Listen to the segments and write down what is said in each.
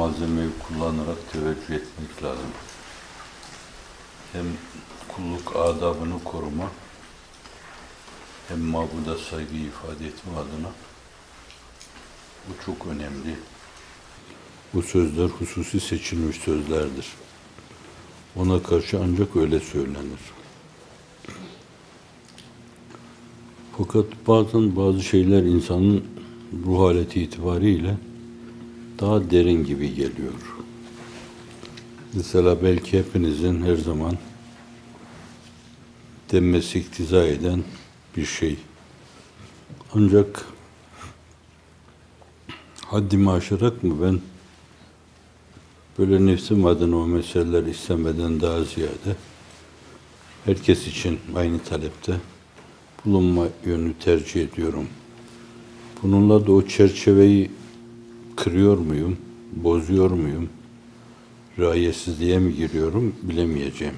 malzemeyi kullanarak teveccüh etmek lazım. Hem kulluk adabını koruma, hem mabuda saygı ifade etme adına bu çok önemli. Bu sözler hususi seçilmiş sözlerdir. Ona karşı ancak öyle söylenir. Fakat bazen bazı şeyler insanın ruh haleti itibariyle daha derin gibi geliyor. Mesela belki hepinizin her zaman denmesi iktiza eden bir şey. Ancak haddimi aşarak mı ben böyle nefsim adına o meseleler istemeden daha ziyade herkes için aynı talepte bulunma yönü tercih ediyorum. Bununla da o çerçeveyi kırıyor muyum, bozuyor muyum, riayetsizliğe mi giriyorum bilemeyeceğim.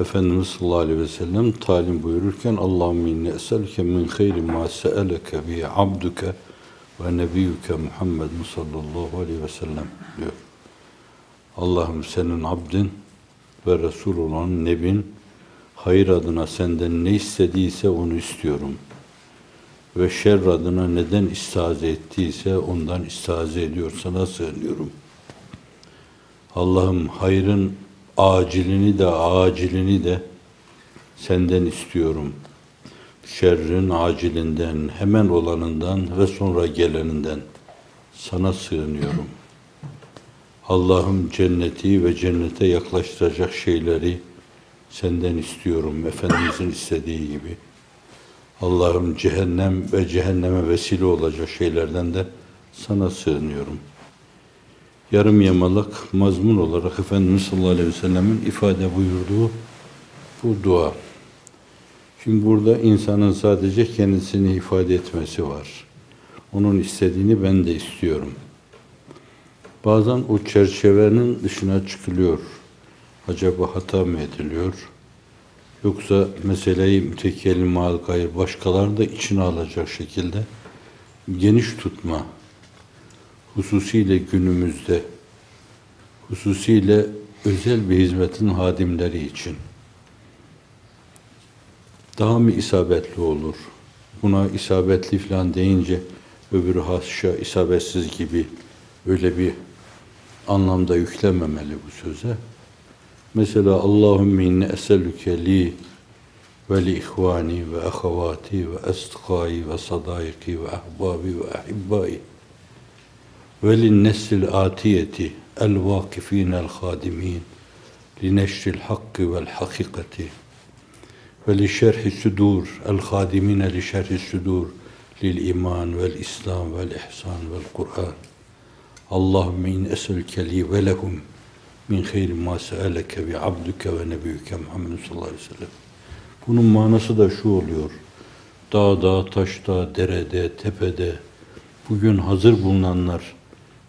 Efendimiz sallallahu aleyhi ve sellem talim buyururken Allahümme inne eselke min hayri ma se'eleke bi abduke ve nebiyyüke Muhammed sallallahu aleyhi ve sellem diyor. Allah'ım senin abdin ve Resul olan Nebin hayır adına senden ne istediyse onu istiyorum. Ve şer adına neden istaze ettiyse ondan istaze ediyor. Sana sığınıyorum. Allah'ım hayrın acilini de acilini de senden istiyorum. Şerrin acilinden, hemen olanından ve sonra geleninden sana sığınıyorum. Allah'ım cenneti ve cennete yaklaştıracak şeyleri senden istiyorum Efendimizin istediği gibi. Allah'ım cehennem ve cehenneme vesile olacak şeylerden de sana sığınıyorum. Yarım yamalak mazmun olarak Efendimiz sallallahu aleyhi ve sellemin ifade buyurduğu bu dua. Şimdi burada insanın sadece kendisini ifade etmesi var. Onun istediğini ben de istiyorum. Bazen o çerçevenin dışına çıkılıyor. Acaba hata mı ediliyor? Yoksa meseleyi mütekellim mal gayr başkaları da içine alacak şekilde geniş tutma hususiyle günümüzde hususiyle özel bir hizmetin hadimleri için daha mı isabetli olur? Buna isabetli falan deyince öbürü haşa isabetsiz gibi öyle bir anlamda yüklememeli bu söze. Mesela Allahümme inne eselüke li ve li ihvani ve ahavati ve estkâi ve sadâiki ve ahbâbi ve ahibbâi ve lin nesil atiyeti el vakifînel hâdimîn li neşril hakkı vel hakikati ve li min hayri ma se'eleke bi abduke ve nebiyyüke Muhammed sallallahu aleyhi ve sellem. Bunun manası da şu oluyor. Dağda, taşta, derede, tepede bugün hazır bulunanlar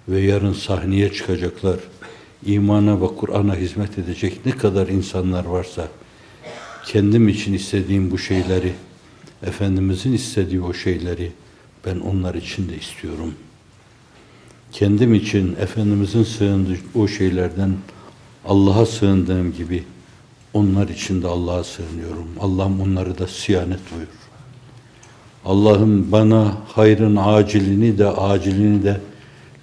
ve yarın sahneye çıkacaklar. imana ve Kur'an'a hizmet edecek ne kadar insanlar varsa kendim için istediğim bu şeyleri, Efendimizin istediği o şeyleri ben onlar için de istiyorum.'' Kendim için Efendimizin sığındığı o şeylerden Allah'a sığındığım gibi onlar için de Allah'a sığınıyorum. Allah'ım onları da siyanet buyur. Allah'ım bana hayrın acilini de acilini de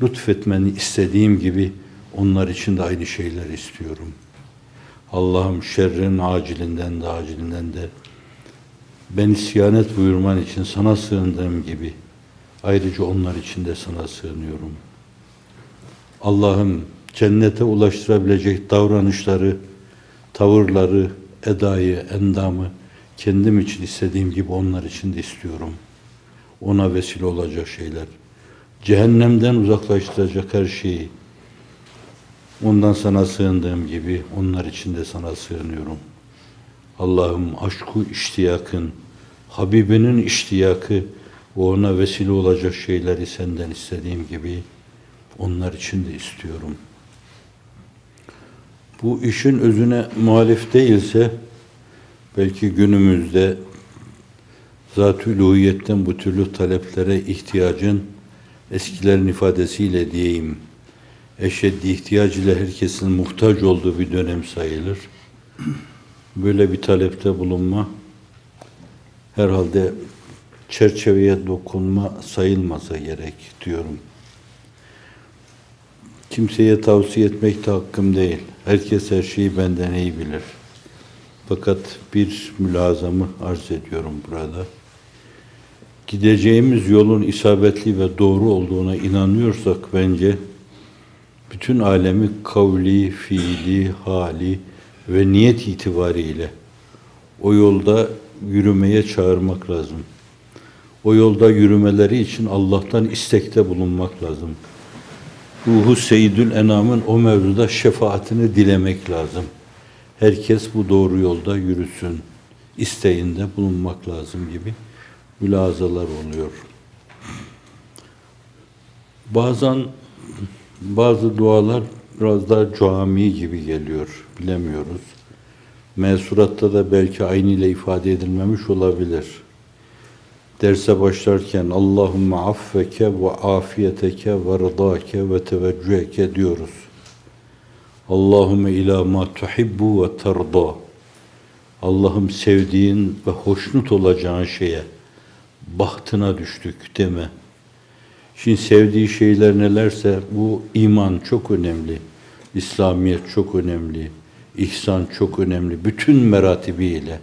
lütfetmeni istediğim gibi onlar için de aynı şeyler istiyorum. Allah'ım şerrin acilinden de acilinden de beni siyanet buyurman için sana sığındığım gibi ayrıca onlar için de sana sığınıyorum.'' Allah'ım cennete ulaştırabilecek davranışları, tavırları, edayı, endamı kendim için istediğim gibi onlar için de istiyorum. Ona vesile olacak şeyler. Cehennemden uzaklaştıracak her şeyi ondan sana sığındığım gibi onlar için de sana sığınıyorum. Allah'ım aşku iştiyakın, Habibinin iştiyakı ve ona vesile olacak şeyleri senden istediğim gibi Onlar için de istiyorum. Bu işin özüne muhalif değilse belki günümüzde zat-ı bu türlü taleplere ihtiyacın eskilerin ifadesiyle diyeyim eşeddi ihtiyac ile herkesin muhtaç olduğu bir dönem sayılır. Böyle bir talepte bulunma herhalde çerçeveye dokunma sayılmasa gerek diyorum. Kimseye tavsiye etmek de hakkım değil. Herkes her şeyi benden iyi bilir. Fakat bir mülazamı arz ediyorum burada. Gideceğimiz yolun isabetli ve doğru olduğuna inanıyorsak bence bütün alemi kavli, fiili, hali ve niyet itibariyle o yolda yürümeye çağırmak lazım. O yolda yürümeleri için Allah'tan istekte bulunmak lazım. Ruhu Seyyidül Enam'ın o mevzuda şefaatini dilemek lazım. Herkes bu doğru yolda yürüsün. isteğinde bulunmak lazım gibi mülazalar oluyor. Bazen bazı dualar biraz daha cami gibi geliyor. Bilemiyoruz. Mesuratta da belki aynı ile ifade edilmemiş olabilir. Derse başlarken Allahümme affeke ve afiyeteke ve rıdake ve teveccüheke diyoruz. Allahümme ila ma tuhibbu ve terda. Allah'ım sevdiğin ve hoşnut olacağın şeye, bahtına düştük deme. Şimdi sevdiği şeyler nelerse bu iman çok önemli. İslamiyet çok önemli. İhsan çok önemli. Bütün meratibiyle.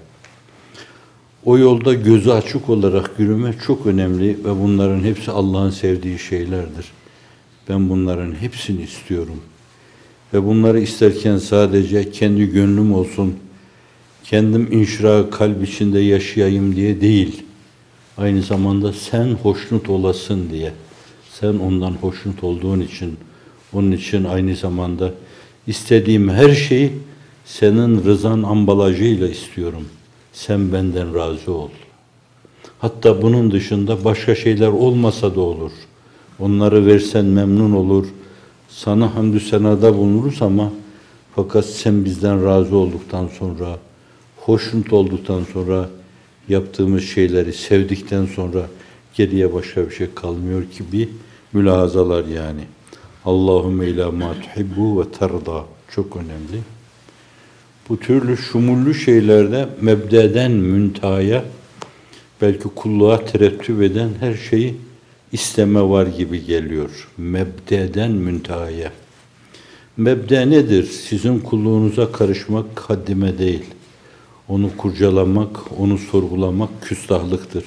O yolda gözü açık olarak yürüme çok önemli ve bunların hepsi Allah'ın sevdiği şeylerdir. Ben bunların hepsini istiyorum. Ve bunları isterken sadece kendi gönlüm olsun, kendim inşra kalp içinde yaşayayım diye değil. Aynı zamanda sen hoşnut olasın diye. Sen ondan hoşnut olduğun için, onun için aynı zamanda istediğim her şeyi senin rızan ambalajıyla istiyorum. Sen benden razı ol. Hatta bunun dışında başka şeyler olmasa da olur. Onları versen memnun olur. Sana hamdü senada bulunuruz ama fakat sen bizden razı olduktan sonra, hoşnut olduktan sonra, yaptığımız şeyleri sevdikten sonra geriye başka bir şey kalmıyor ki bir mülahazalar yani. Allahümme ila ma tuhibbu ve terda çok önemli. Bu türlü şumullü şeylerde mebdeden müntahaya belki kulluğa terettüp eden her şeyi isteme var gibi geliyor. Mebdeden müntahaya. Mebde nedir? Sizin kulluğunuza karışmak haddime değil. Onu kurcalamak, onu sorgulamak küstahlıktır.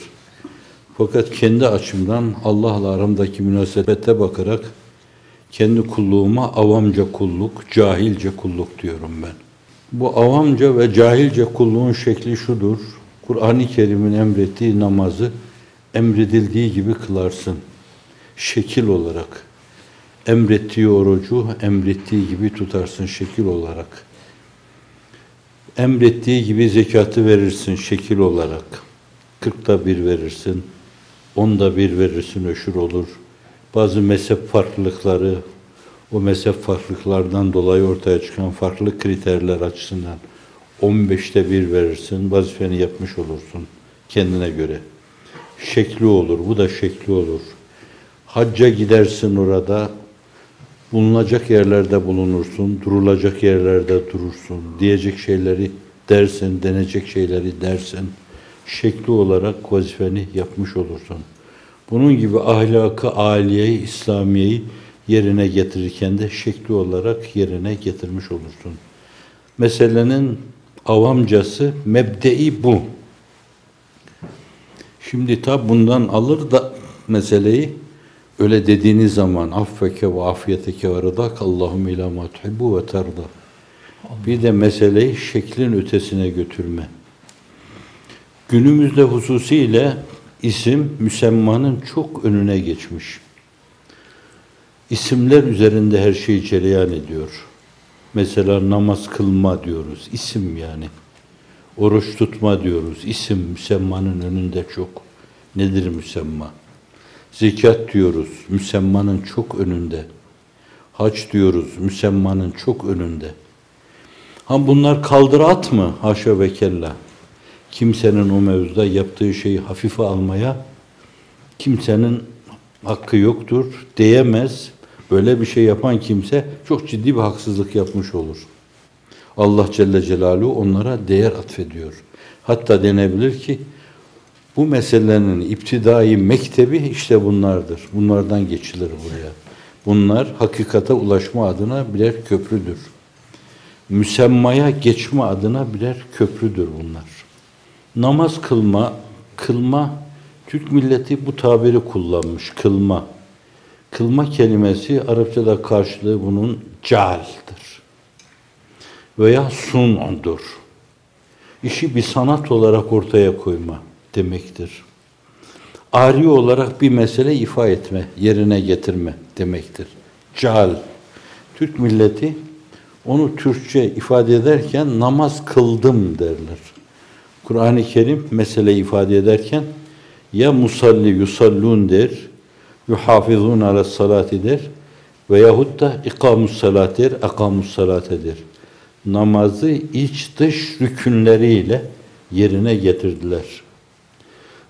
Fakat kendi açımdan Allah'la aramdaki münasebete bakarak kendi kulluğuma avamca kulluk, cahilce kulluk diyorum ben. Bu avamca ve cahilce kulluğun şekli şudur. Kur'an-ı Kerim'in emrettiği namazı emredildiği gibi kılarsın. Şekil olarak. Emrettiği orucu emrettiği gibi tutarsın şekil olarak. Emrettiği gibi zekatı verirsin şekil olarak. Kırkta bir verirsin onda bir verirsin öşür olur. Bazı mezhep farklılıkları, o mezhep farklılıklardan dolayı ortaya çıkan farklı kriterler açısından 15'te bir verirsin, vazifeni yapmış olursun kendine göre. Şekli olur, bu da şekli olur. Hacca gidersin orada, bulunacak yerlerde bulunursun, durulacak yerlerde durursun, diyecek şeyleri dersin, denecek şeyleri dersin şekli olarak vazifeni yapmış olursun. Bunun gibi ahlakı aliyeyi, İslamiyeyi yerine getirirken de şekli olarak yerine getirmiş olursun. Meselenin avamcası, mebdei bu. Şimdi tab bundan alır da meseleyi öyle dediğiniz zaman affeke ve afiyeteke ve rıdak Allahümme ila ma ve terda. Bir de meseleyi şeklin ötesine götürme. Günümüzde hususiyle isim müsemmanın çok önüne geçmiş. İsimler üzerinde her şey cereyan ediyor. Mesela namaz kılma diyoruz, isim yani. Oruç tutma diyoruz, isim müsemmanın önünde çok. Nedir müsemma? Zekat diyoruz, müsemmanın çok önünde. Hac diyoruz müsemmanın çok önünde. Ha bunlar kaldır at mı? Haşa ve kella. Kimsenin o mevzuda yaptığı şeyi hafife almaya kimsenin hakkı yoktur, diyemez. Böyle bir şey yapan kimse çok ciddi bir haksızlık yapmış olur. Allah Celle Celaluhu onlara değer atfediyor. Hatta denebilir ki bu meselenin iptidai mektebi işte bunlardır. Bunlardan geçilir buraya. Bunlar hakikate ulaşma adına birer köprüdür. Müsemmaya geçme adına birer köprüdür bunlar. Namaz kılma, kılma, Türk milleti bu tabiri kullanmış, kılma. Kılma kelimesi Arapçada karşılığı bunun caldır. Veya sun'dur. İşi bir sanat olarak ortaya koyma demektir. Ari olarak bir mesele ifa etme, yerine getirme demektir. Cal. Türk milleti onu Türkçe ifade ederken namaz kıldım derler. Kur'an-ı Kerim mesele ifade ederken ya musalli yusallun der, yuhafizun ala salati der veyahut da ikamus salat der, akamus salate der. Namazı iç dış rükünleriyle yerine getirdiler.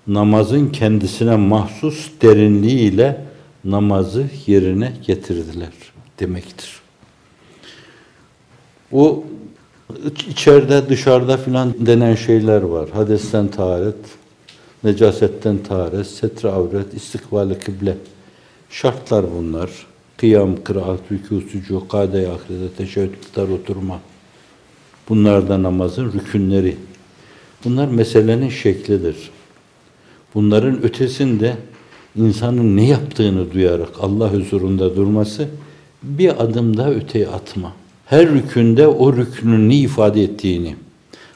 Namazın kendisine mahsus derinliğiyle namazı yerine getirdiler demektir. O içeride dışarıda filan denen şeyler var. Hadesten taharet, necasetten taharet, setre avret, istikbali kıble. Şartlar bunlar. Kıyam, kıraat, rükû, sucu, kade ahirete, kıtar, oturma. Bunlar da namazın rükünleri. Bunlar meselenin şeklidir. Bunların ötesinde insanın ne yaptığını duyarak Allah huzurunda durması bir adım daha öteye atma. Her rükünde o rükünün ne ifade ettiğini,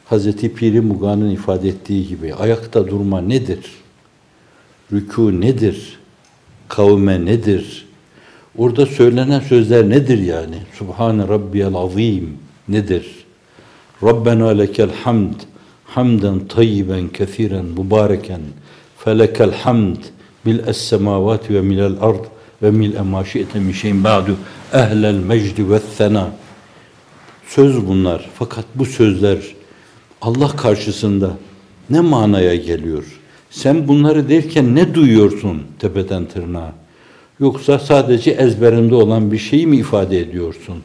Hazreti Piri Muga'nın ifade ettiği gibi ayakta durma nedir? Rükû nedir? Kavme nedir? Orada söylenen sözler nedir yani? Subhane Rabbiyel Azim nedir? Rabbena lekel hamd hamden tayyiben kethiren mübareken felekel hamd mil es semavati ve milel ard ve mil ma şi'te min şeyin ba'du ehlel mecdi ve thena söz bunlar fakat bu sözler Allah karşısında ne manaya geliyor? Sen bunları derken ne duyuyorsun tepeden tırnağa? Yoksa sadece ezberinde olan bir şeyi mi ifade ediyorsun?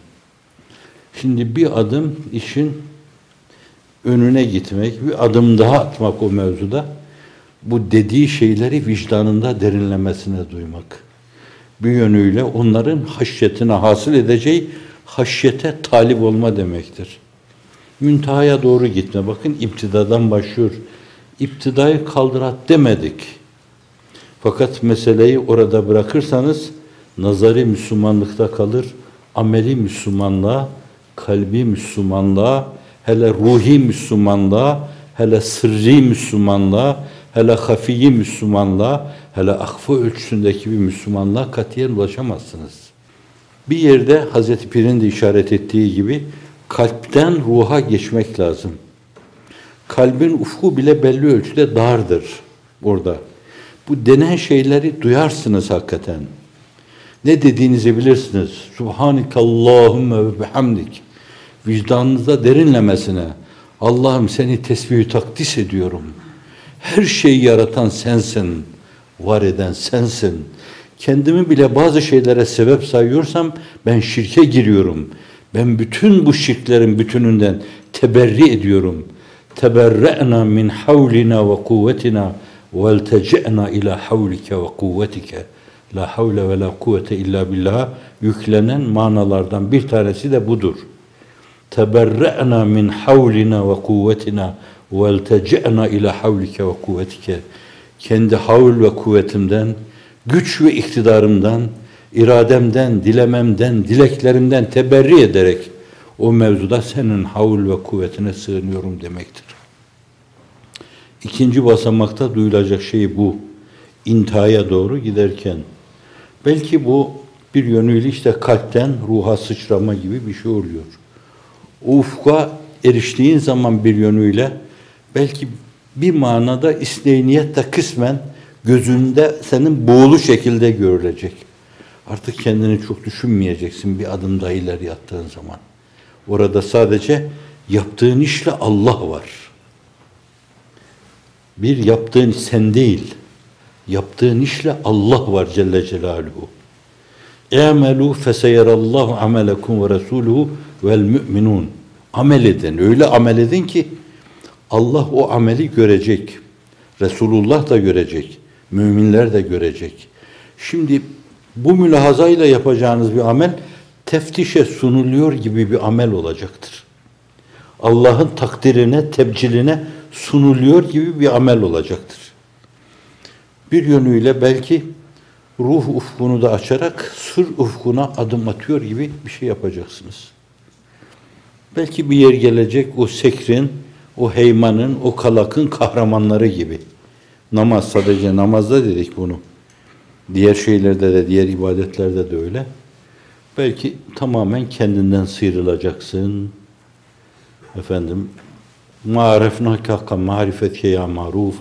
Şimdi bir adım işin önüne gitmek, bir adım daha atmak o mevzuda bu dediği şeyleri vicdanında derinlemesine duymak. Bir yönüyle onların haşyetine hasıl edeceği haşyete talip olma demektir. Müntehaya doğru gitme. Bakın iptidadan başlıyor. İptidayı kaldırat demedik. Fakat meseleyi orada bırakırsanız nazari Müslümanlıkta kalır, ameli Müslümanlığa, kalbi Müslümanlığa, hele ruhi Müslümanlığa, hele sırrı Müslümanlığa, hele hafiyi Müslümanlığa, hele akfa ölçüsündeki bir Müslümanlığa katiyen ulaşamazsınız. Bir yerde Hazreti Pir'in de işaret ettiği gibi kalpten ruha geçmek lazım. Kalbin ufku bile belli ölçüde dardır burada. Bu denen şeyleri duyarsınız hakikaten. Ne dediğinizi bilirsiniz. Subhanekallahümme ve bihamdik. Vicdanınıza derinlemesine. Allah'ım seni tesbihü takdis ediyorum. Her şeyi yaratan sensin. Var eden sensin. Kendimi bile bazı şeylere sebep sayıyorsam ben şirke giriyorum. Ben bütün bu şirklerin bütününden teberri ediyorum. Teberre'na min havlina ve kuvvetina veltece'na ila havlike ve kuvvetike. La havle ve la kuvvete illa billah yüklenen manalardan bir tanesi de budur. Teberre'na min havlina ve kuvvetina veltece'na ila havlike ve kuvvetike. Kendi havl ve kuvvetimden, güç ve iktidarımdan, irademden, dilememden, dileklerimden teberri ederek o mevzuda senin havl ve kuvvetine sığınıyorum demektir. İkinci basamakta duyulacak şey bu. İntihaya doğru giderken. Belki bu bir yönüyle işte kalpten ruha sıçrama gibi bir şey oluyor. O ufka eriştiğin zaman bir yönüyle belki bir manada isneyniyet de kısmen gözünde senin boğulu şekilde görülecek. Artık kendini çok düşünmeyeceksin bir adım daha ileri attığın zaman. Orada sadece yaptığın işle Allah var. Bir yaptığın sen değil, yaptığın işle Allah var Celle Celaluhu. اَعْمَلُوا فَسَيَرَ اللّٰهُ عَمَلَكُمْ وَرَسُولُهُ وَالْمُؤْمِنُونَ Amel edin, öyle amel edin ki Allah o ameli görecek. Resulullah da görecek. Müminler de görecek. Şimdi bu mülahazayla yapacağınız bir amel teftişe sunuluyor gibi bir amel olacaktır. Allah'ın takdirine, tebciline sunuluyor gibi bir amel olacaktır. Bir yönüyle belki ruh ufkunu da açarak sır ufkuna adım atıyor gibi bir şey yapacaksınız. Belki bir yer gelecek o sekrin, o heymanın, o kalakın kahramanları gibi. Namaz sadece namazda dedik bunu. Diğer şeylerde de, diğer ibadetlerde de öyle. Belki tamamen kendinden sıyrılacaksın. Efendim, ma'arefnâke hakka marifetke ya maruf,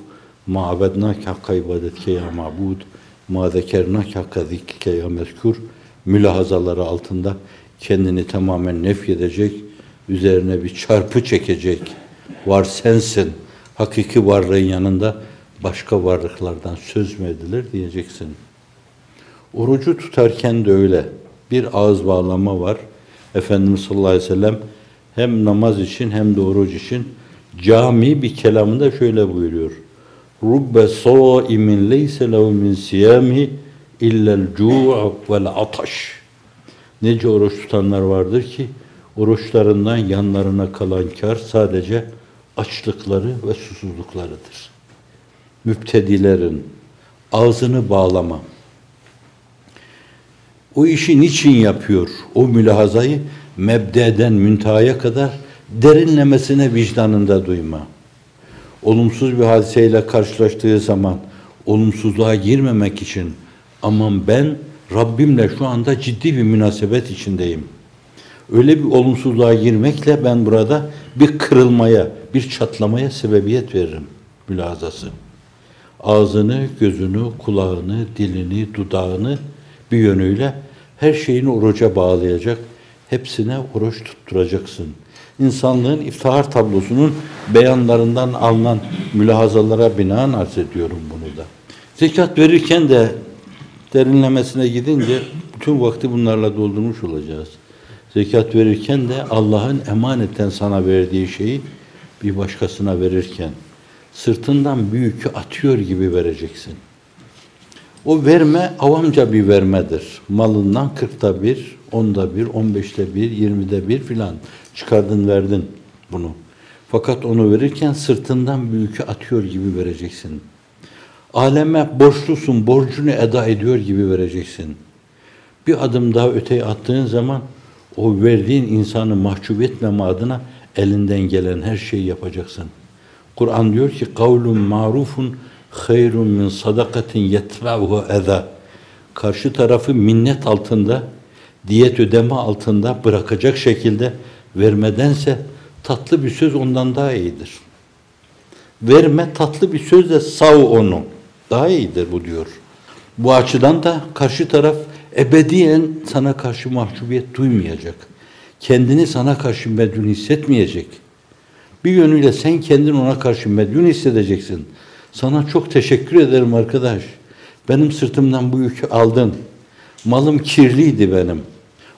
ma'abednâke hakka ibadetke ya mabud, ma zekernâke hakka zikrike ya mezkur, mülahazaları altında kendini tamamen nefyedecek, üzerine bir çarpı çekecek. Var sensin. Hakiki varlığın yanında başka varlıklardan söz mü edilir diyeceksin. Orucu tutarken de öyle. Bir ağız bağlama var. Efendimiz sallallahu aleyhi ve sellem hem namaz için hem de oruç için cami bir kelamında şöyle buyuruyor. Rubbe saimin leyse lehu min siyami illel cu'u vel ataş. Nece oruç tutanlar vardır ki oruçlarından yanlarına kalan kar sadece açlıkları ve susuzluklarıdır. Müptedilerin ağzını bağlama. O işi niçin yapıyor? O mülahazayı mebdeden müntehaya kadar derinlemesine vicdanında duyma. Olumsuz bir hadiseyle karşılaştığı zaman olumsuzluğa girmemek için aman ben Rabbimle şu anda ciddi bir münasebet içindeyim. Öyle bir olumsuzluğa girmekle ben burada bir kırılmaya, bir çatlamaya sebebiyet veririm mülazası. Ağzını, gözünü, kulağını, dilini, dudağını bir yönüyle her şeyini oruca bağlayacak, hepsine oruç tutturacaksın. İnsanlığın iftihar tablosunun beyanlarından alınan mülahazalara binaen arz ediyorum bunu da. Zekat verirken de derinlemesine gidince bütün vakti bunlarla doldurmuş olacağız. Zekat verirken de Allah'ın emanetten sana verdiği şeyi bir başkasına verirken sırtından büyükü atıyor gibi vereceksin. O verme avamca bir vermedir. Malından kırkta bir, onda bir, on beşte bir, yirmide bir filan çıkardın verdin bunu. Fakat onu verirken sırtından büyükü atıyor gibi vereceksin. Aleme borçlusun, borcunu eda ediyor gibi vereceksin. Bir adım daha öteye attığın zaman o verdiğin insanı mahcup etmeme adına elinden gelen her şeyi yapacaksın. Kur'an diyor ki kavlun marufun hayrun min sadakatin yetba'uhu eza. Karşı tarafı minnet altında, diyet ödeme altında bırakacak şekilde vermedense tatlı bir söz ondan daha iyidir. Verme tatlı bir sözle sav onu. Daha iyidir bu diyor. Bu açıdan da karşı taraf ebediyen sana karşı mahcubiyet duymayacak. Kendini sana karşı medün hissetmeyecek. Bir yönüyle sen kendini ona karşı medün hissedeceksin. Sana çok teşekkür ederim arkadaş. Benim sırtımdan bu yükü aldın. Malım kirliydi benim.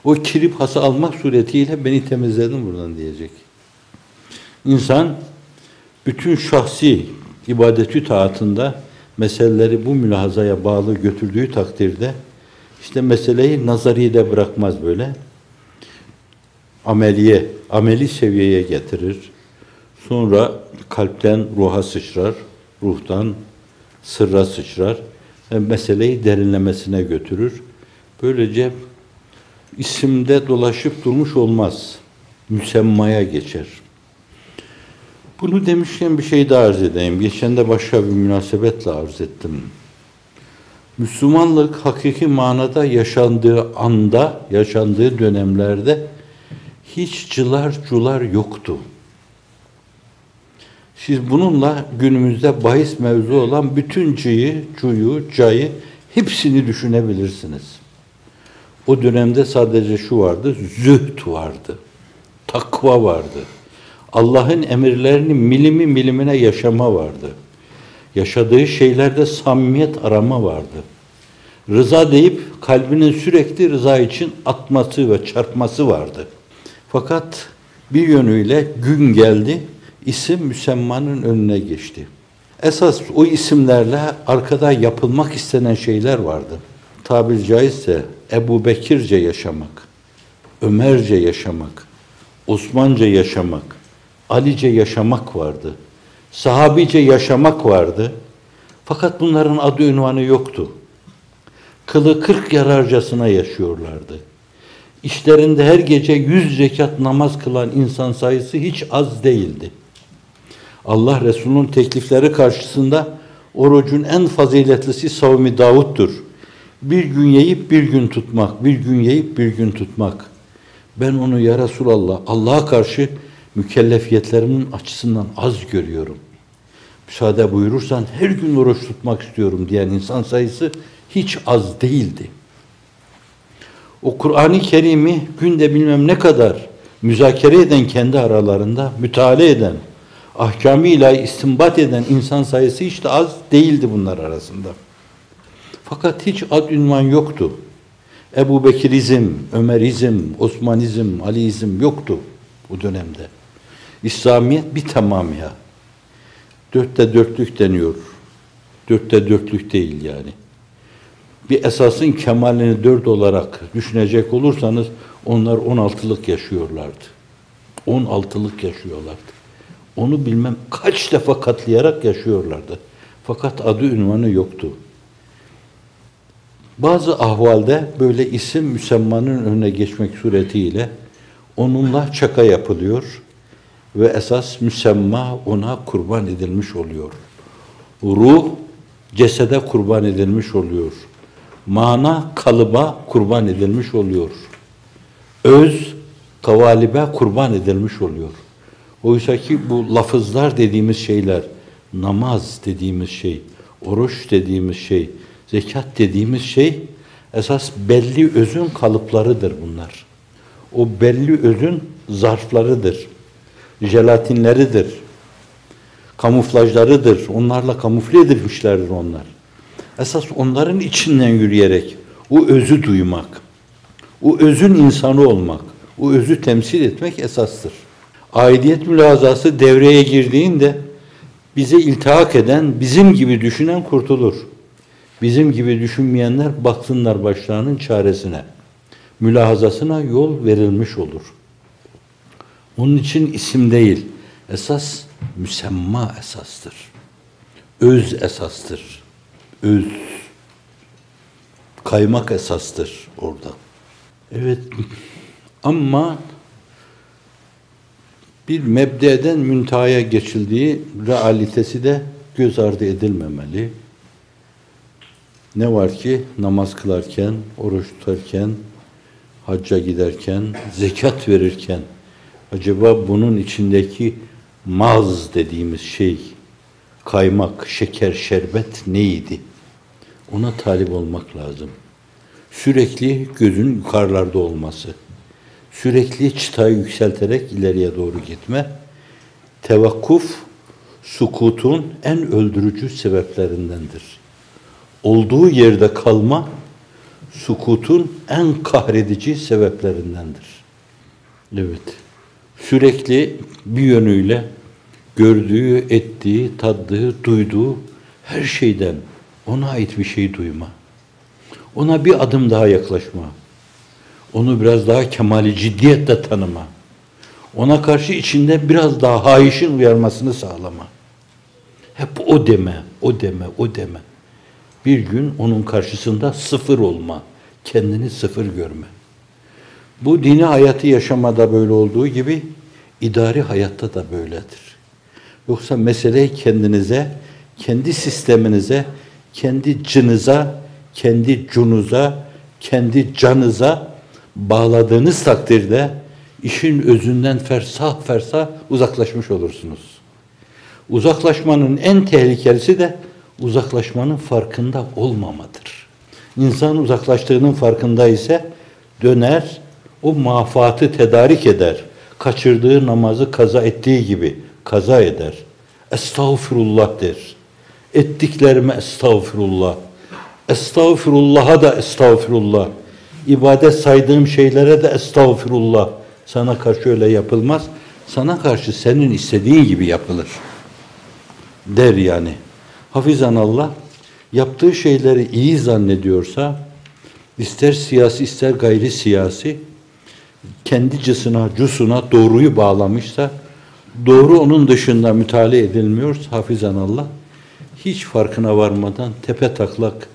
O kirip hası almak suretiyle beni temizledin buradan diyecek. İnsan bütün şahsi ibadetü taatında meseleleri bu mülahazaya bağlı götürdüğü takdirde işte meseleyi nazariyle bırakmaz böyle. Ameliye, ameli seviyeye getirir. Sonra kalpten ruha sıçrar, ruhtan sırra sıçrar ve meseleyi derinlemesine götürür. Böylece isimde dolaşıp durmuş olmaz. Müsemmaya geçer. Bunu demişken bir şey daha arz edeyim. Geçen de başka bir münasebetle arz ettim. Müslümanlık hakiki manada yaşandığı anda, yaşandığı dönemlerde hiç cılar cular yoktu. Siz bununla günümüzde bahis mevzu olan bütün cıyı, cuyu, cayı hepsini düşünebilirsiniz. O dönemde sadece şu vardı, zühd vardı, takva vardı. Allah'ın emirlerini milimi milimine yaşama vardı. Yaşadığı şeylerde samimiyet arama vardı. Rıza deyip kalbinin sürekli rıza için atması ve çarpması vardı. Fakat bir yönüyle gün geldi, isim müsemmanın önüne geçti. Esas o isimlerle arkada yapılmak istenen şeyler vardı. Tabir caizse Ebu Bekirce yaşamak, Ömerce yaşamak, Osmanca yaşamak, Alice yaşamak vardı. Sahabice yaşamak vardı. Fakat bunların adı ünvanı yoktu. Kılı kırk yararcasına yaşıyorlardı. İşlerinde her gece yüz zekat namaz kılan insan sayısı hiç az değildi. Allah Resulü'nün teklifleri karşısında orucun en faziletlisi savmi Davud'dur. Bir gün yiyip bir gün tutmak, bir gün yiyip bir gün tutmak. Ben onu ya Resulallah Allah'a karşı mükellefiyetlerimin açısından az görüyorum. Müsaade buyurursan her gün oruç tutmak istiyorum diyen insan sayısı hiç az değildi. O Kur'an-ı Kerim'i günde bilmem ne kadar müzakere eden kendi aralarında, müteala eden, ahkami ilahi istinbat eden insan sayısı hiç de az değildi bunlar arasında. Fakat hiç ad ünvan yoktu. Ebu Bekirizm, Ömerizm, Osmanizm, Aliizm yoktu bu dönemde. İslamiyet bir tamamıya. Dörtte dörtlük deniyor. Dörtte dörtlük değil yani. Bir esasın kemalini dört olarak düşünecek olursanız onlar on altılık yaşıyorlardı. On altılık yaşıyorlardı. Onu bilmem kaç defa katlayarak yaşıyorlardı. Fakat adı ünvanı yoktu. Bazı ahvalde böyle isim müsemmanın önüne geçmek suretiyle onunla çaka yapılıyor ve esas müsemma ona kurban edilmiş oluyor. Ruh cesede kurban edilmiş oluyor. Mana kalıba kurban edilmiş oluyor. Öz kavalibe kurban edilmiş oluyor. Oysa ki bu lafızlar dediğimiz şeyler, namaz dediğimiz şey, oruç dediğimiz şey, zekat dediğimiz şey esas belli özün kalıplarıdır bunlar. O belli özün zarflarıdır, jelatinleridir, kamuflajlarıdır. Onlarla kamufle edilmişlerdir onlar. Esas onların içinden yürüyerek o özü duymak, o özün insanı olmak, o özü temsil etmek esastır. Aidiyet mülazası devreye girdiğinde bize iltihak eden, bizim gibi düşünen kurtulur. Bizim gibi düşünmeyenler baksınlar başlarının çaresine. Mülahazasına yol verilmiş olur. Onun için isim değil, esas müsemma esastır. Öz esastır. Öz. Kaymak esastır orada. Evet ama bir mebdeden müntahaya geçildiği realitesi de göz ardı edilmemeli. Ne var ki namaz kılarken, oruç tutarken, hacca giderken, zekat verirken acaba bunun içindeki maz dediğimiz şey, kaymak, şeker, şerbet neydi? Ona talip olmak lazım. Sürekli gözün yukarılarda olması sürekli çıtayı yükselterek ileriye doğru gitme, tevakkuf, sukutun en öldürücü sebeplerindendir. Olduğu yerde kalma, sukutun en kahredici sebeplerindendir. Evet, sürekli bir yönüyle gördüğü, ettiği, taddığı, duyduğu her şeyden ona ait bir şey duyma. Ona bir adım daha yaklaşma onu biraz daha kemali ciddiyetle tanıma. Ona karşı içinde biraz daha haişin uyarmasını sağlama. Hep o deme, o deme, o deme. Bir gün onun karşısında sıfır olma. Kendini sıfır görme. Bu dini hayatı yaşamada böyle olduğu gibi idari hayatta da böyledir. Yoksa meseleyi kendinize, kendi sisteminize, kendi cınıza, kendi cunuza, kendi canıza bağladığınız takdirde işin özünden fersah fersah uzaklaşmış olursunuz. Uzaklaşmanın en tehlikelisi de uzaklaşmanın farkında olmamadır. İnsan uzaklaştığının farkında ise döner, o mafatı tedarik eder. Kaçırdığı namazı kaza ettiği gibi kaza eder. Estağfurullah der. Ettiklerime estağfurullah. Estağfurullah'a da estağfurullah. İbadet saydığım şeylere de estağfurullah. Sana karşı öyle yapılmaz. Sana karşı senin istediğin gibi yapılır. Der yani. Hafizan Allah yaptığı şeyleri iyi zannediyorsa ister siyasi ister gayri siyasi kendi cısına, cusuna doğruyu bağlamışsa doğru onun dışında mütalaa edilmiyor hafizan Allah hiç farkına varmadan tepe taklak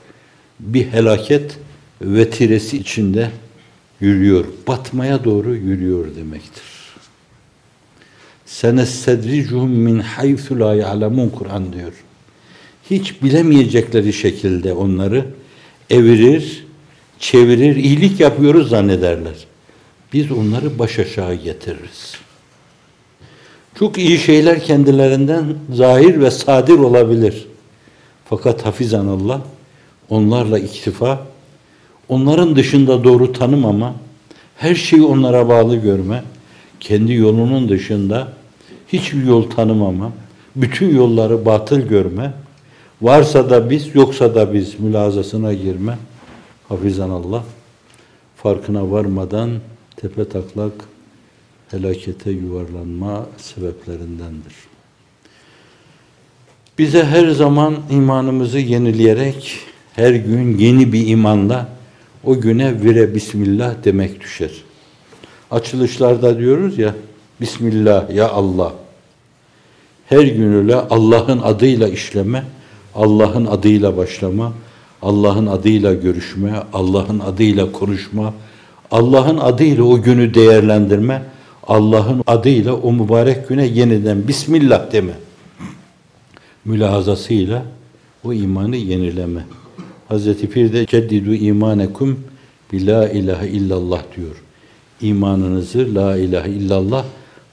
bir helaket vetiresi içinde yürüyor. Batmaya doğru yürüyor demektir. Senestedricuhum min haythu la ya'lemun Kur'an diyor. Hiç bilemeyecekleri şekilde onları evirir, çevirir, iyilik yapıyoruz zannederler. Biz onları baş aşağı getiririz. Çok iyi şeyler kendilerinden zahir ve sadir olabilir. Fakat hafizan Allah onlarla iktifa, onların dışında doğru tanımama, her şeyi onlara bağlı görme, kendi yolunun dışında hiçbir yol tanımama, bütün yolları batıl görme, varsa da biz, yoksa da biz mülazasına girme, hafizan Allah, farkına varmadan tepe taklak helakete yuvarlanma sebeplerindendir. Bize her zaman imanımızı yenileyerek her gün yeni bir imanla o güne vire Bismillah demek düşer. Açılışlarda diyoruz ya Bismillah ya Allah. Her gün öyle Allah'ın adıyla işleme, Allah'ın adıyla başlama, Allah'ın adıyla görüşme, Allah'ın adıyla konuşma, Allah'ın adıyla o günü değerlendirme, Allah'ın adıyla o mübarek güne yeniden Bismillah deme. Mülahazasıyla o imanı yenileme. Hazreti Pir de ceddidu imanekum bi la ilahe illallah diyor. İmanınızı la ilahe illallah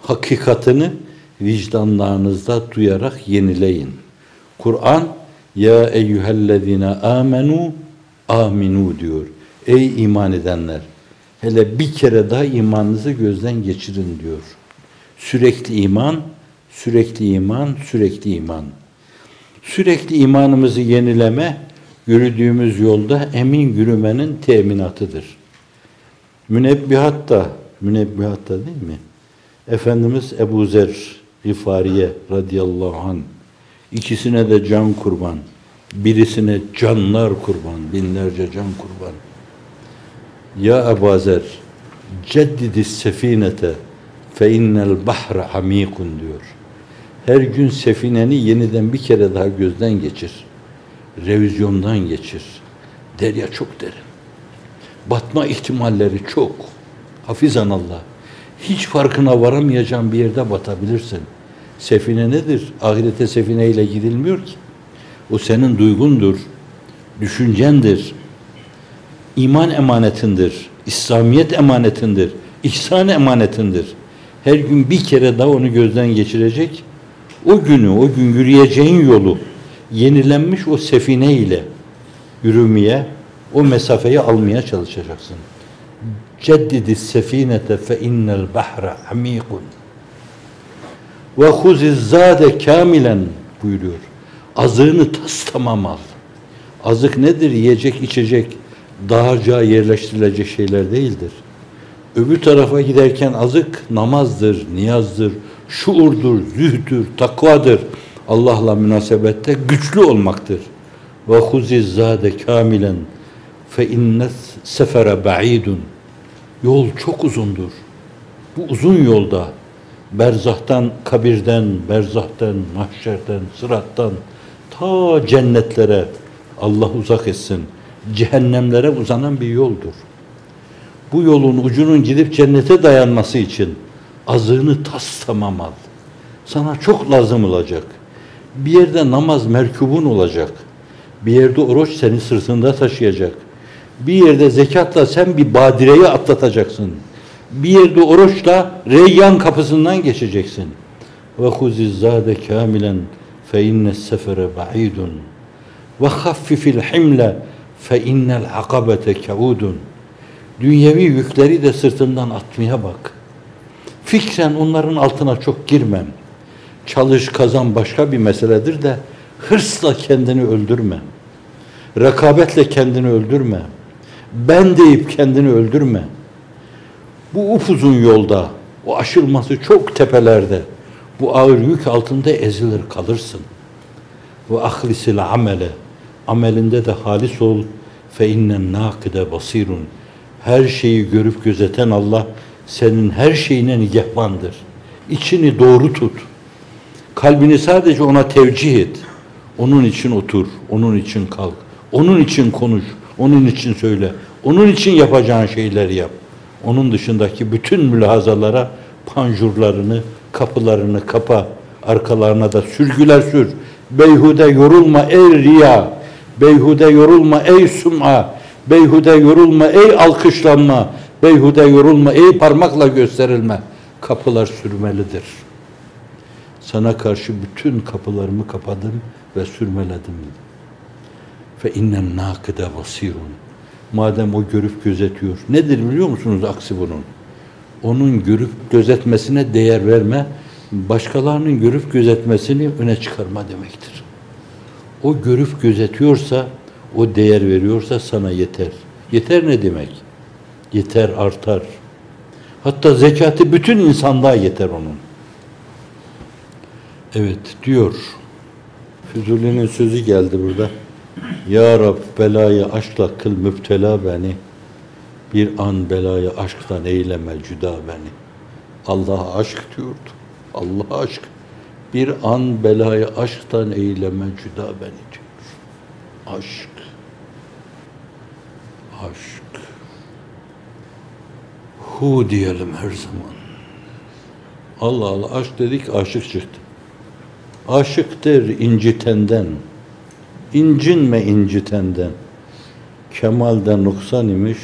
hakikatını vicdanlarınızda duyarak yenileyin. Kur'an ya eyyühellezine amenu aminu diyor. Ey iman edenler hele bir kere daha imanınızı gözden geçirin diyor. Sürekli iman, sürekli iman, sürekli iman. Sürekli imanımızı yenileme yürüdüğümüz yolda emin yürümenin teminatıdır. Münebbihat da, münebbihat da değil mi? Efendimiz Ebu Zer Gifariye radıyallahu anh ikisine de can kurban. Birisine canlar kurban, binlerce can kurban. Ya Ebu Zer ceddidi sefinete fe innel bahre hamikun diyor. Her gün sefineni yeniden bir kere daha gözden geçir revizyondan geçir. Derya çok derin. Batma ihtimalleri çok. Hafizan Allah. Hiç farkına varamayacağın bir yerde batabilirsin. Sefine nedir? Ahirete sefineyle gidilmiyor ki. O senin duygundur, düşüncendir, iman emanetindir, İslamiyet emanetindir, ihsan emanetindir. Her gün bir kere daha onu gözden geçirecek. O günü, o gün yürüyeceğin yolu yenilenmiş o sefine ile yürümeye, o mesafeyi almaya çalışacaksın. Ceddidi sefinete fe innel bahra amikun. Ve huziz zade kamilen buyuruyor. Azığını tas tamam al. Azık nedir? Yiyecek, içecek, dağarcığa yerleştirilecek şeyler değildir. Öbür tarafa giderken azık namazdır, niyazdır, şuurdur, zühdür, takvadır. Allah'la münasebette güçlü olmaktır. Ve huziz zade kamilen fe innes sefere ba'idun. Yol çok uzundur. Bu uzun yolda berzahtan, kabirden, berzahtan, mahşerden, sırattan ta cennetlere Allah uzak etsin. Cehennemlere uzanan bir yoldur. Bu yolun ucunun gidip cennete dayanması için azığını tas tamam al. Sana çok lazım olacak. Bir yerde namaz merkubun olacak. Bir yerde oruç seni sırtında taşıyacak. Bir yerde zekatla sen bir badireyi atlatacaksın. Bir yerde oruçla reyyan kapısından geçeceksin. Ve huziz zade kamilen fe inne sefere ba'idun ve haffifil himle fe innel akabete kaudun. Dünyevi yükleri de sırtından atmaya bak. Fikren onların altına çok girmem. Çalış kazan başka bir meseledir de hırsla kendini öldürme. Rekabetle kendini öldürme. Ben deyip kendini öldürme. Bu upuzun yolda, o aşılması çok tepelerde, bu ağır yük altında ezilir kalırsın. Ve ahlisil amele, amelinde de halis ol, fe innen nakide basirun. Her şeyi görüp gözeten Allah, senin her şeyine nigehbandır. İçini doğru tut. Kalbini sadece ona tevcih et. Onun için otur, onun için kalk, onun için konuş, onun için söyle, onun için yapacağın şeyleri yap. Onun dışındaki bütün mülahazalara panjurlarını, kapılarını kapa, arkalarına da sürgüler sür. Beyhude yorulma ey riya, beyhude yorulma ey sum'a, beyhude yorulma ey alkışlanma, beyhude yorulma ey parmakla gösterilme. Kapılar sürmelidir. Sana karşı bütün kapılarımı kapadım ve sürmeledim. Fe innen nakide basirun. Madem o görüp gözetiyor. Nedir biliyor musunuz aksi bunun? Onun görüp gözetmesine değer verme, başkalarının görüp gözetmesini öne çıkarma demektir. O görüp gözetiyorsa, o değer veriyorsa sana yeter. Yeter ne demek? Yeter artar. Hatta zekatı bütün insanlığa yeter onun. Evet diyor. Füzuli'nin sözü geldi burada. Ya Rab belayı aşkla kıl müptela beni. Bir an belayı aşktan eyleme cüda beni. Allah'a aşk diyordu. Allah aşk. Bir an belayı aşktan eyleme cüda beni diyor. Aşk. Aşk. Hu diyelim her zaman. Allah Allah aşk dedik aşık çıktı. Aşıktır incitenden. İncinme incitenden. Kemalde noksan imiş,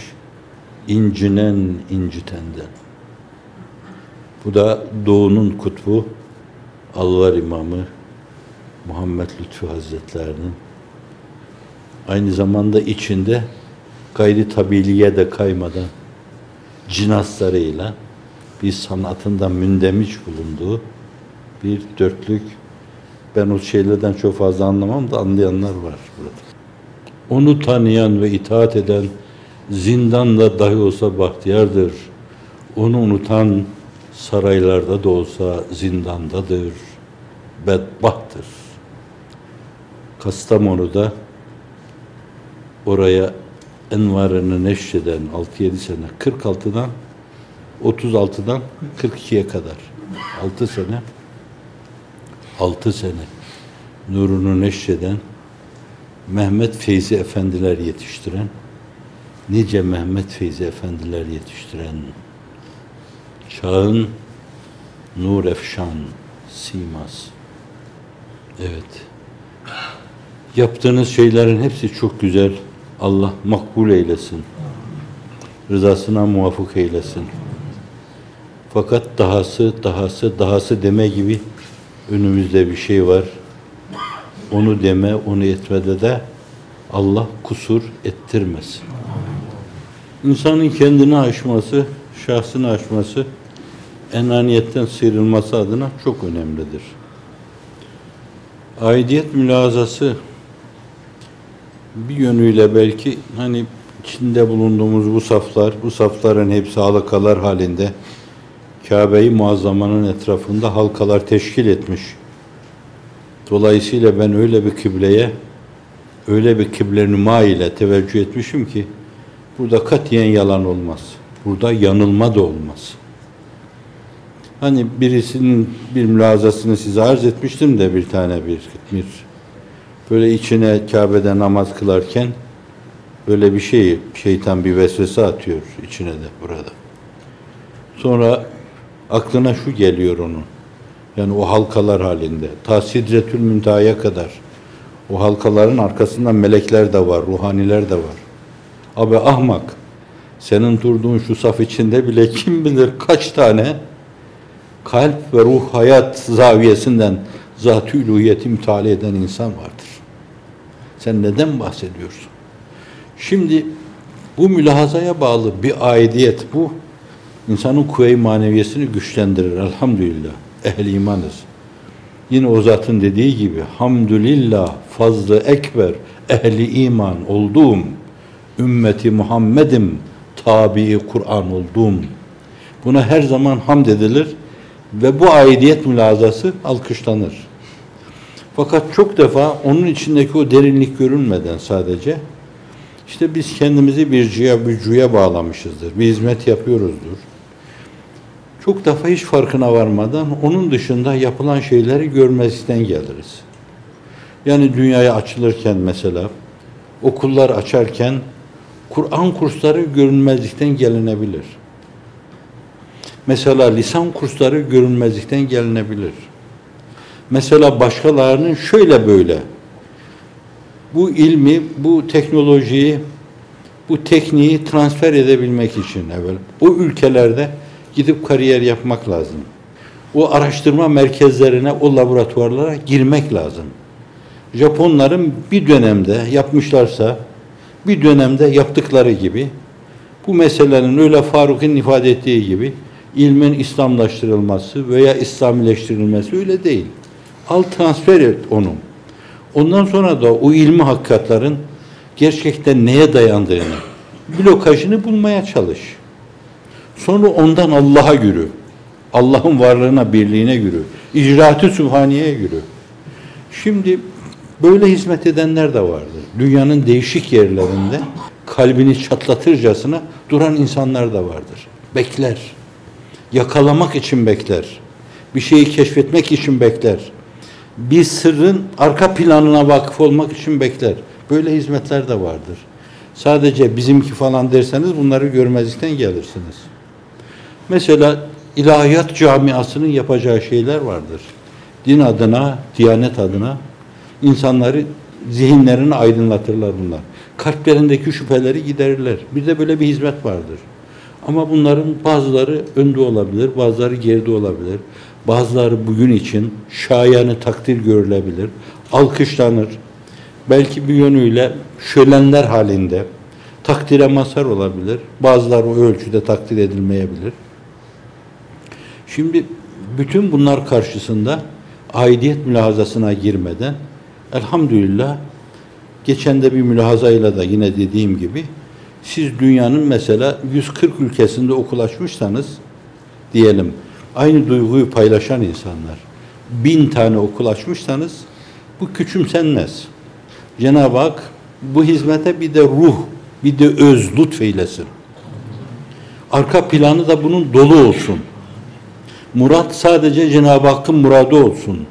incinen incitenden. Bu da Doğu'nun kutbu, Alvar İmamı Muhammed Lütfü Hazretlerinin aynı zamanda içinde gayri tabiliye de kaymadan cinaslarıyla bir sanatında mündemiş bulunduğu bir dörtlük ben o şeylerden çok fazla anlamam da anlayanlar var burada. Onu tanıyan ve itaat eden zindanda dahi olsa bahtiyardır. Onu unutan saraylarda da olsa zindandadır. Bedbahttır. Kastamonu'da oraya envarını neşreden 6-7 sene 46'dan 36'dan 42'ye kadar 6 sene altı sene nurunu neşreden Mehmet Feyzi Efendiler yetiştiren nice Mehmet Feyzi Efendiler yetiştiren çağın nur efşan simas. Evet. Yaptığınız şeylerin hepsi çok güzel. Allah makbul eylesin. Rızasına muvafık eylesin. Fakat dahası dahası dahası deme gibi önümüzde bir şey var. Onu deme, onu etmede de Allah kusur ettirmesin. İnsanın kendini aşması, şahsını aşması, enaniyetten sıyrılması adına çok önemlidir. Aidiyet mülazası bir yönüyle belki hani içinde bulunduğumuz bu saflar, bu safların hepsi halakalar halinde Kabe-i Muazzama'nın etrafında halkalar teşkil etmiş. Dolayısıyla ben öyle bir kıbleye, öyle bir kıble nüma ile teveccüh etmişim ki burada katiyen yalan olmaz. Burada yanılma da olmaz. Hani birisinin bir mülazasını size arz etmiştim de bir tane bir, bir böyle içine Kabe'de namaz kılarken böyle bir şey şeytan bir vesvese atıyor içine de burada. Sonra aklına şu geliyor onun. Yani o halkalar halinde. Ta Sidretül Müntaha'ya kadar. O halkaların arkasında melekler de var, ruhaniler de var. Abi ahmak, senin durduğun şu saf içinde bile kim bilir kaç tane kalp ve ruh hayat zaviyesinden zat-ı uluhiyeti müteala eden insan vardır. Sen neden bahsediyorsun? Şimdi Bu mülahazaya bağlı bir aidiyet bu. İnsanın kuvve-i maneviyesini güçlendirir. Elhamdülillah. Ehli imanız. Yine o zatın dediği gibi hamdülillah fazlı ekber ehli iman olduğum ümmeti Muhammed'im tabi Kur'an olduğum. Buna her zaman hamd edilir ve bu aidiyet mülazası alkışlanır. Fakat çok defa onun içindeki o derinlik görünmeden sadece işte biz kendimizi bir cüya, bir cüya bağlamışızdır. Bir hizmet yapıyoruzdur. Çok defa hiç farkına varmadan onun dışında yapılan şeyleri görmezlikten geliriz. Yani dünyaya açılırken mesela okullar açarken Kur'an kursları görünmezlikten gelinebilir. Mesela lisan kursları görünmezlikten gelinebilir. Mesela başkalarının şöyle böyle bu ilmi, bu teknolojiyi, bu tekniği transfer edebilmek için evvel o ülkelerde gidip kariyer yapmak lazım. O araştırma merkezlerine, o laboratuvarlara girmek lazım. Japonların bir dönemde yapmışlarsa, bir dönemde yaptıkları gibi, bu meselenin öyle Faruk'un ifade ettiği gibi ilmin İslamlaştırılması veya İslamileştirilmesi öyle değil. Al transfer et onu. Ondan sonra da o ilmi hakikatların gerçekten neye dayandığını, blokajını bulmaya çalış. Sonra ondan Allah'a yürü. Allah'ın varlığına, birliğine yürü. İcraatı sübhaniye yürü. Şimdi böyle hizmet edenler de vardır. Dünyanın değişik yerlerinde kalbini çatlatırcasına duran insanlar da vardır. Bekler. Yakalamak için bekler. Bir şeyi keşfetmek için bekler. Bir sırrın arka planına vakıf olmak için bekler. Böyle hizmetler de vardır. Sadece bizimki falan derseniz bunları görmezlikten gelirsiniz. Mesela ilahiyat camiasının yapacağı şeyler vardır. Din adına, diyanet adına insanları zihinlerini aydınlatırlar bunlar. Kalplerindeki şüpheleri giderirler. Bir de böyle bir hizmet vardır. Ama bunların bazıları önde olabilir, bazıları geride olabilir. Bazıları bugün için şayanı takdir görülebilir, alkışlanır. Belki bir yönüyle şölenler halinde takdire mazhar olabilir. Bazıları o ölçüde takdir edilmeyebilir. Şimdi bütün bunlar karşısında aidiyet mülahazasına girmeden elhamdülillah geçen de bir mülahazayla da yine dediğim gibi siz dünyanın mesela 140 ülkesinde okul açmışsanız diyelim aynı duyguyu paylaşan insanlar bin tane okul açmışsanız bu küçümsenmez. Cenab-ı Hak bu hizmete bir de ruh, bir de öz lütfeylesin. Arka planı da bunun dolu olsun. Murat sadece Cenab-ı Hakk'ın muradı olsun.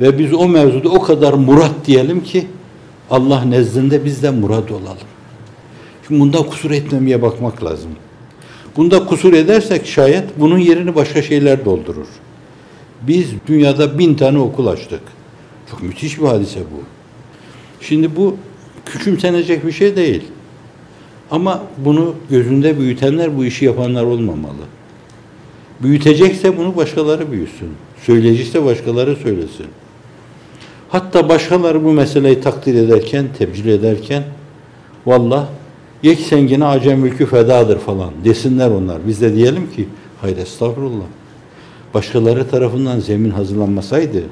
Ve biz o mevzuda o kadar murat diyelim ki Allah nezdinde biz de murad olalım. Şimdi bunda kusur etmemeye bakmak lazım. Bunda kusur edersek şayet bunun yerini başka şeyler doldurur. Biz dünyada bin tane okul açtık. Çok müthiş bir hadise bu. Şimdi bu küçümsenecek bir şey değil. Ama bunu gözünde büyütenler bu işi yapanlar olmamalı. Büyütecekse bunu başkaları büyüsün. Söyleyecekse başkaları söylesin. Hatta başkaları bu meseleyi takdir ederken, tebcil ederken vallah yek sengine acem mülkü fedadır falan desinler onlar. Biz de diyelim ki hayır estağfurullah. Başkaları tarafından zemin hazırlanmasaydı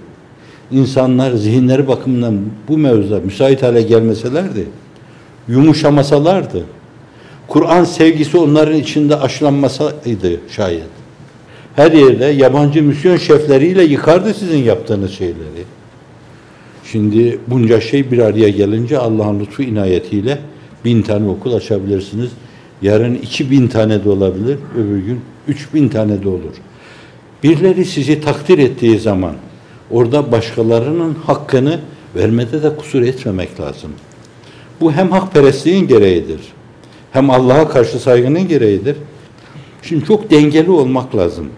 insanlar zihinleri bakımından bu mevzuda müsait hale gelmeselerdi yumuşamasalardı Kur'an sevgisi onların içinde aşılanmasaydı şayet her yerde yabancı misyon şefleriyle yıkardı sizin yaptığınız şeyleri. Şimdi bunca şey bir araya gelince Allah'ın lütfu inayetiyle bin tane okul açabilirsiniz. Yarın iki bin tane de olabilir, öbür gün üç bin tane de olur. Birileri sizi takdir ettiği zaman orada başkalarının hakkını vermede de kusur etmemek lazım. Bu hem hakperestliğin gereğidir, hem Allah'a karşı saygının gereğidir. Şimdi çok dengeli olmak lazım.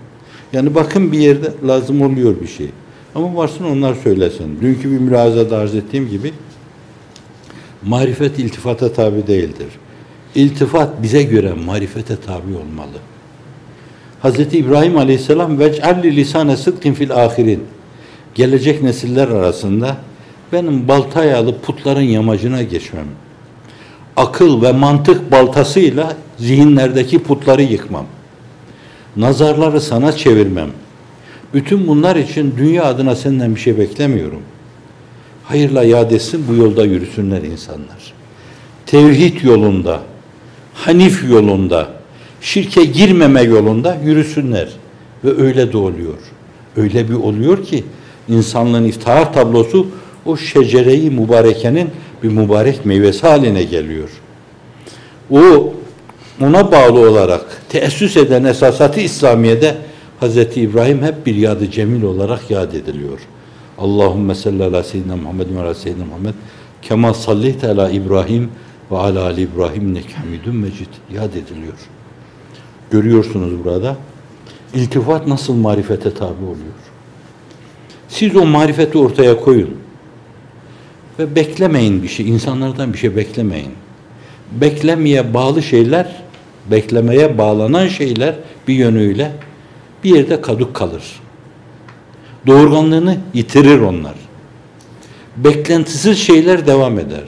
Yani bakın bir yerde lazım oluyor bir şey. Ama varsın onlar söylesin. Dünkü bir mülazada arz ettiğim gibi marifet iltifata tabi değildir. İltifat bize göre marifete tabi olmalı. Hazreti İbrahim Aleyhisselam vec'alli lisane sıdkin fil ahirin gelecek nesiller arasında benim baltayı alıp putların yamacına geçmem. akıl ve mantık baltasıyla zihinlerdeki putları yıkmam. Nazarları sana çevirmem. Bütün bunlar için dünya adına senden bir şey beklemiyorum. Hayırla yad etsin bu yolda yürüsünler insanlar. Tevhid yolunda, Hanif yolunda, şirke girmeme yolunda yürüsünler. Ve öyle de oluyor. Öyle bir oluyor ki insanlığın iftihar tablosu o şecereyi mübarekenin bir mübarek meyvesi haline geliyor. O ona bağlı olarak teessüs eden esasatı İslamiye'de Hz. İbrahim hep bir yadı cemil olarak yad ediliyor. Allahümme salli ala seyyidina Muhammed ve ala seyyidina Muhammed kema sallite ala İbrahim ve ala ali İbrahim nek hamidun mecid yad ediliyor. Görüyorsunuz burada. İltifat nasıl marifete tabi oluyor. Siz o marifeti ortaya koyun. Ve beklemeyin bir şey. insanlardan bir şey beklemeyin. Beklemeye bağlı şeyler, beklemeye bağlanan şeyler bir yönüyle bir yerde kaduk kalır. Doğurganlığını yitirir onlar. Beklentisiz şeyler devam eder.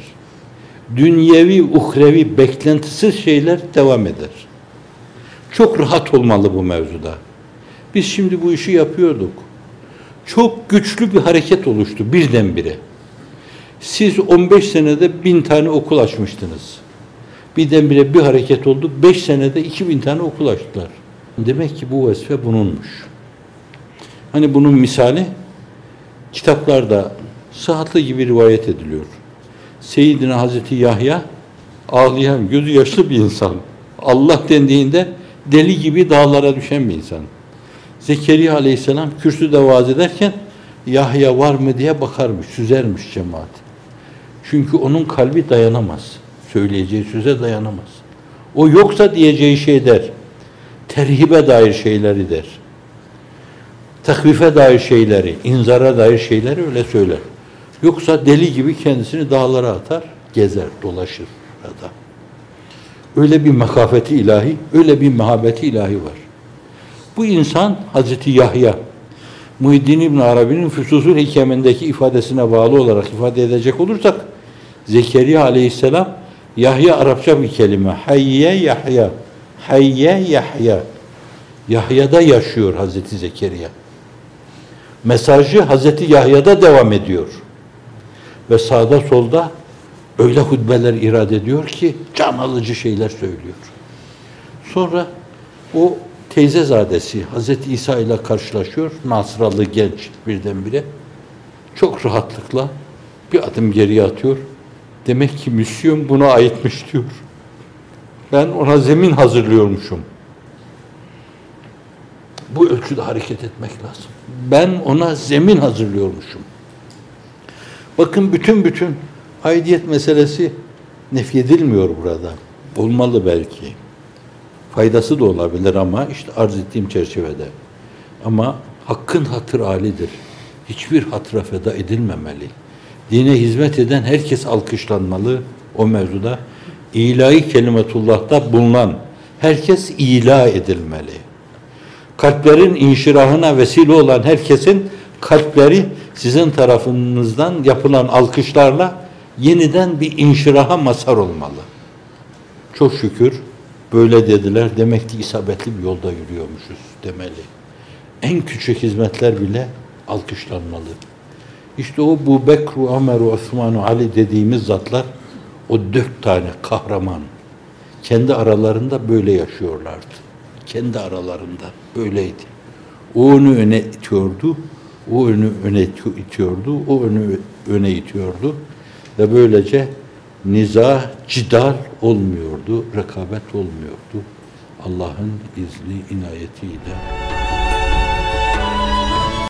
Dünyevi, uhrevi, beklentisiz şeyler devam eder. Çok rahat olmalı bu mevzuda. Biz şimdi bu işi yapıyorduk. Çok güçlü bir hareket oluştu birdenbire. Siz 15 senede bin tane okul açmıştınız. Birdenbire bir hareket oldu. 5 senede 2000 tane okul açtılar. Demek ki bu vazife bununmuş. Hani bunun misali kitaplarda sıhhatli gibi rivayet ediliyor. Seyyidina Hazreti Yahya ağlayan, gözü yaşlı bir insan. Allah dendiğinde deli gibi dağlara düşen bir insan. Zekeriya aleyhisselam kürsüde vaaz ederken Yahya var mı diye bakarmış, süzermiş cemaat. Çünkü onun kalbi dayanamaz. Söyleyeceği söze dayanamaz. O yoksa diyeceği şey der. Terhibe dair şeyleri der. Takvife dair şeyleri, inzara dair şeyleri öyle söyler. Yoksa deli gibi kendisini dağlara atar, gezer, dolaşır burada. Öyle bir makafeti ilahi, öyle bir mehabeti ilahi var. Bu insan Hazreti Yahya, Muhiddin İbn Arabi'nin Füsusul Hikemindeki ifadesine bağlı olarak ifade edecek olursak, Zekeriya aleyhisselam, Yahya Arapça bir kelime. Hayye Yahya. Hayye Yahya. Yahya'da yaşıyor Hazreti Zekeriya. Mesajı Hazreti Yahya'da devam ediyor. Ve sağda solda öyle hutbeler irade ediyor ki can alıcı şeyler söylüyor. Sonra o teyzezadesi Hazreti İsa ile karşılaşıyor. Nasralı genç birdenbire. Çok rahatlıkla bir adım geriye atıyor. Demek ki misyon buna aitmiş diyor. Ben ona zemin hazırlıyormuşum. Bu ölçüde hareket etmek lazım. Ben ona zemin hazırlıyormuşum. Bakın bütün bütün aidiyet meselesi nefyedilmiyor burada. Olmalı belki. Faydası da olabilir ama işte arz ettiğim çerçevede. Ama hakkın hatır alidir. Hiçbir hatıra feda edilmemeli. Dine hizmet eden herkes alkışlanmalı o mevzuda. İlahi kelimetullah'ta bulunan herkes ila edilmeli. Kalplerin inşirahına vesile olan herkesin kalpleri sizin tarafınızdan yapılan alkışlarla yeniden bir inşiraha mazhar olmalı. Çok şükür böyle dediler. Demek ki isabetli bir yolda yürüyormuşuz demeli. En küçük hizmetler bile alkışlanmalı. İşte o bu Bekru, Ömer, Osman, Ali dediğimiz zatlar o dört tane kahraman kendi aralarında böyle yaşıyorlardı. Kendi aralarında böyleydi. O onu öne itiyordu, o önü öne itiyordu, o önü öne itiyordu ve böylece niza, cidal olmuyordu, rekabet olmuyordu. Allah'ın izni, inayetiyle.